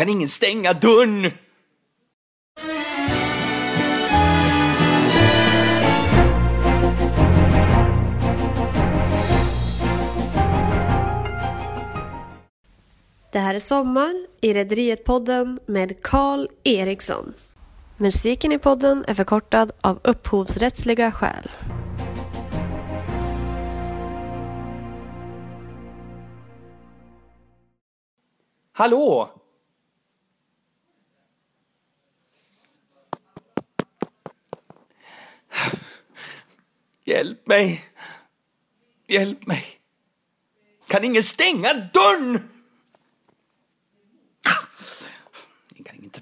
Kan ingen stänga dörren? Det här är Sommar i Rederiet-podden med Karl Eriksson. Musiken i podden är förkortad av upphovsrättsliga skäl. Hallå? Hjälp mig. Hjälp mig. Kan ingen stänga dörren? Jag kan inte...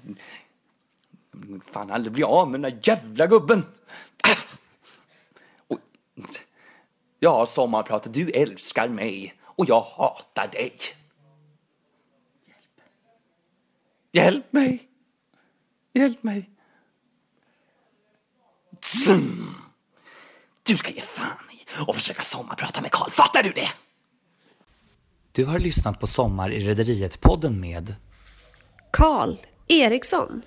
Fan aldrig bli av med den där jävla gubben. Och- Ja, sommarpratat. du älskar mig och jag hatar dig. Hjälp mig! Hjälp mig! Tsum. Du ska ge fan i och försöka sommarprata med Karl. Fattar du det? Du har lyssnat på Sommar i Rederiet-podden med Karl Eriksson.